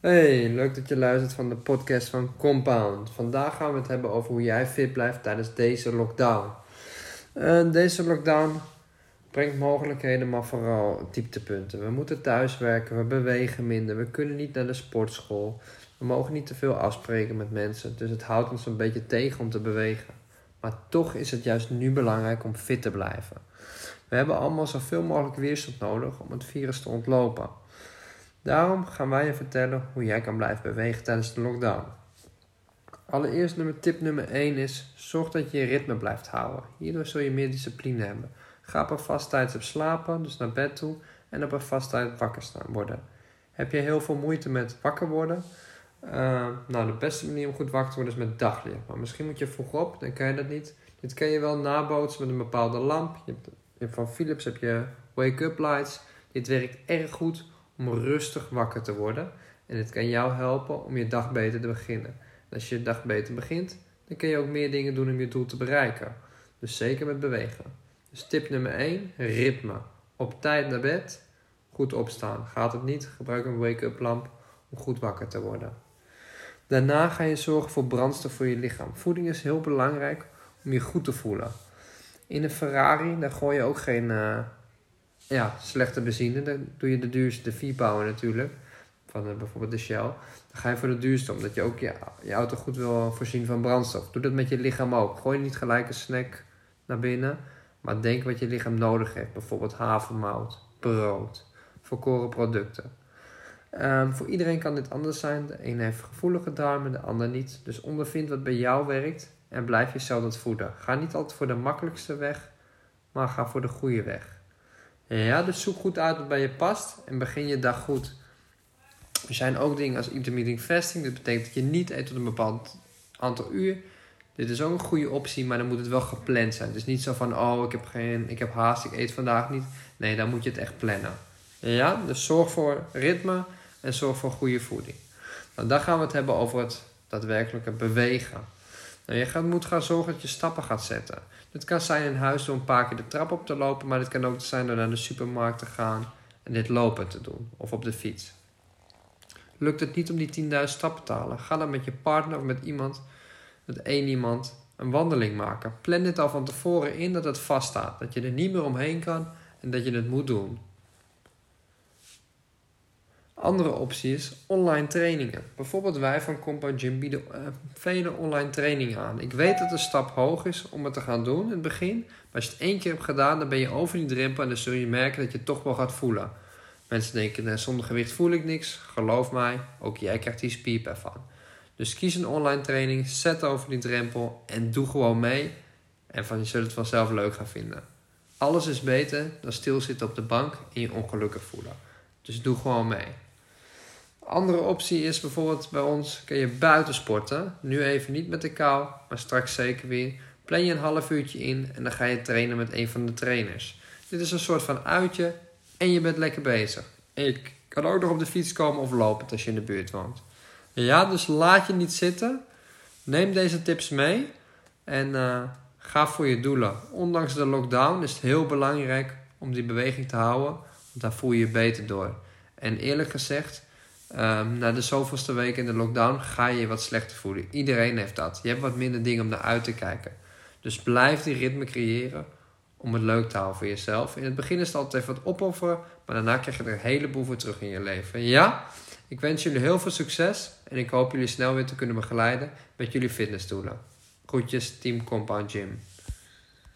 Hey, leuk dat je luistert van de podcast van Compound. Vandaag gaan we het hebben over hoe jij fit blijft tijdens deze lockdown. Uh, deze lockdown brengt mogelijkheden, maar vooral dieptepunten. We moeten thuiswerken, we bewegen minder, we kunnen niet naar de sportschool. We mogen niet te veel afspreken met mensen, dus het houdt ons een beetje tegen om te bewegen. Maar toch is het juist nu belangrijk om fit te blijven. We hebben allemaal zoveel mogelijk weerstand nodig om het virus te ontlopen. Daarom gaan wij je vertellen hoe jij kan blijven bewegen tijdens de lockdown. Allereerst nummer, tip nummer 1 is: zorg dat je je ritme blijft houden. Hierdoor zul je meer discipline hebben. Ga op een vast tijdstip slapen, dus naar bed toe, en op een vast tijd wakker staan worden. Heb je heel veel moeite met wakker worden? Uh, nou, de beste manier om goed wakker te worden is met daglicht. Maar misschien moet je vroeg op, dan kan je dat niet. Dit kan je wel nabootsen met een bepaalde lamp. Je hebt, van Philips heb je wake-up lights. Dit werkt erg goed om rustig wakker te worden. En het kan jou helpen om je dag beter te beginnen. En als je je dag beter begint, dan kun je ook meer dingen doen om je doel te bereiken. Dus zeker met bewegen. Dus tip nummer 1, ritme. Op tijd naar bed, goed opstaan. Gaat het niet, gebruik een wake-up lamp om goed wakker te worden. Daarna ga je zorgen voor brandstof voor je lichaam. Voeding is heel belangrijk om je goed te voelen. In een Ferrari, daar gooi je ook geen uh, ja, slechte benzine. Dan doe je de duurste V-Power natuurlijk. Van uh, bijvoorbeeld de Shell. Dan ga je voor de duurste, omdat je ook je, je auto goed wil voorzien van brandstof. Doe dat met je lichaam ook. Gooi niet gelijk een snack naar binnen. Maar denk wat je lichaam nodig heeft. Bijvoorbeeld havermout, brood, volkoren producten. Um, voor iedereen kan dit anders zijn. De een heeft gevoelige darmen, de ander niet. Dus ondervind wat bij jou werkt en blijf jezelf dat voeden. Ga niet altijd voor de makkelijkste weg, maar ga voor de goede weg. Ja, dus zoek goed uit wat bij je past en begin je dag goed. Er zijn ook dingen als intermittent fasting. Dat betekent dat je niet eet tot een bepaald aantal uur. Dit is ook een goede optie, maar dan moet het wel gepland zijn. Dus niet zo van, oh, ik heb, geen, ik heb haast, ik eet vandaag niet. Nee, dan moet je het echt plannen. Ja, dus zorg voor ritme en zorg voor goede voeding. Nou, dan gaan we het hebben over het daadwerkelijke bewegen. Nou, je gaat, moet gaan zorgen dat je stappen gaat zetten. Dit kan zijn in huis door een paar keer de trap op te lopen, maar dit kan ook zijn door naar de supermarkt te gaan en dit lopen te doen of op de fiets. Lukt het niet om die 10.000 stappen te halen? Ga dan met je partner of met iemand, met één iemand, een wandeling maken. Plan dit al van tevoren in dat het vaststaat, dat je er niet meer omheen kan en dat je het moet doen. Andere optie is online trainingen. Bijvoorbeeld wij van Compound Gym bieden uh, vele online trainingen aan. Ik weet dat de stap hoog is om het te gaan doen in het begin. Maar als je het één keer hebt gedaan, dan ben je over die drempel en dan zul je merken dat je het toch wel gaat voelen. Mensen denken, zonder gewicht voel ik niks. Geloof mij, ook jij krijgt die spierpijn van. Dus kies een online training, zet over die drempel en doe gewoon mee. En van, je zult het vanzelf leuk gaan vinden. Alles is beter dan stilzitten op de bank en je ongelukkig voelen. Dus doe gewoon mee. Andere optie is bijvoorbeeld bij ons kun je buiten sporten. Nu even niet met de kou, maar straks zeker weer. Plan je een half uurtje in en dan ga je trainen met een van de trainers. Dit is een soort van uitje en je bent lekker bezig. Ik kan ook nog op de fiets komen of lopen als je in de buurt woont. Ja, dus laat je niet zitten. Neem deze tips mee en uh, ga voor je doelen. Ondanks de lockdown is het heel belangrijk om die beweging te houden, want daar voel je je beter door. En eerlijk gezegd, Um, na de zoveelste week in de lockdown ga je je wat slechter voelen. Iedereen heeft dat. Je hebt wat minder dingen om naar uit te kijken. Dus blijf die ritme creëren om het leuk te houden voor jezelf. In het begin is het altijd even wat opofferen, maar daarna krijg je er een heleboel voor terug in je leven. Ja, ik wens jullie heel veel succes en ik hoop jullie snel weer te kunnen begeleiden met jullie fitnessdoelen. Groetjes, Team Compound Gym.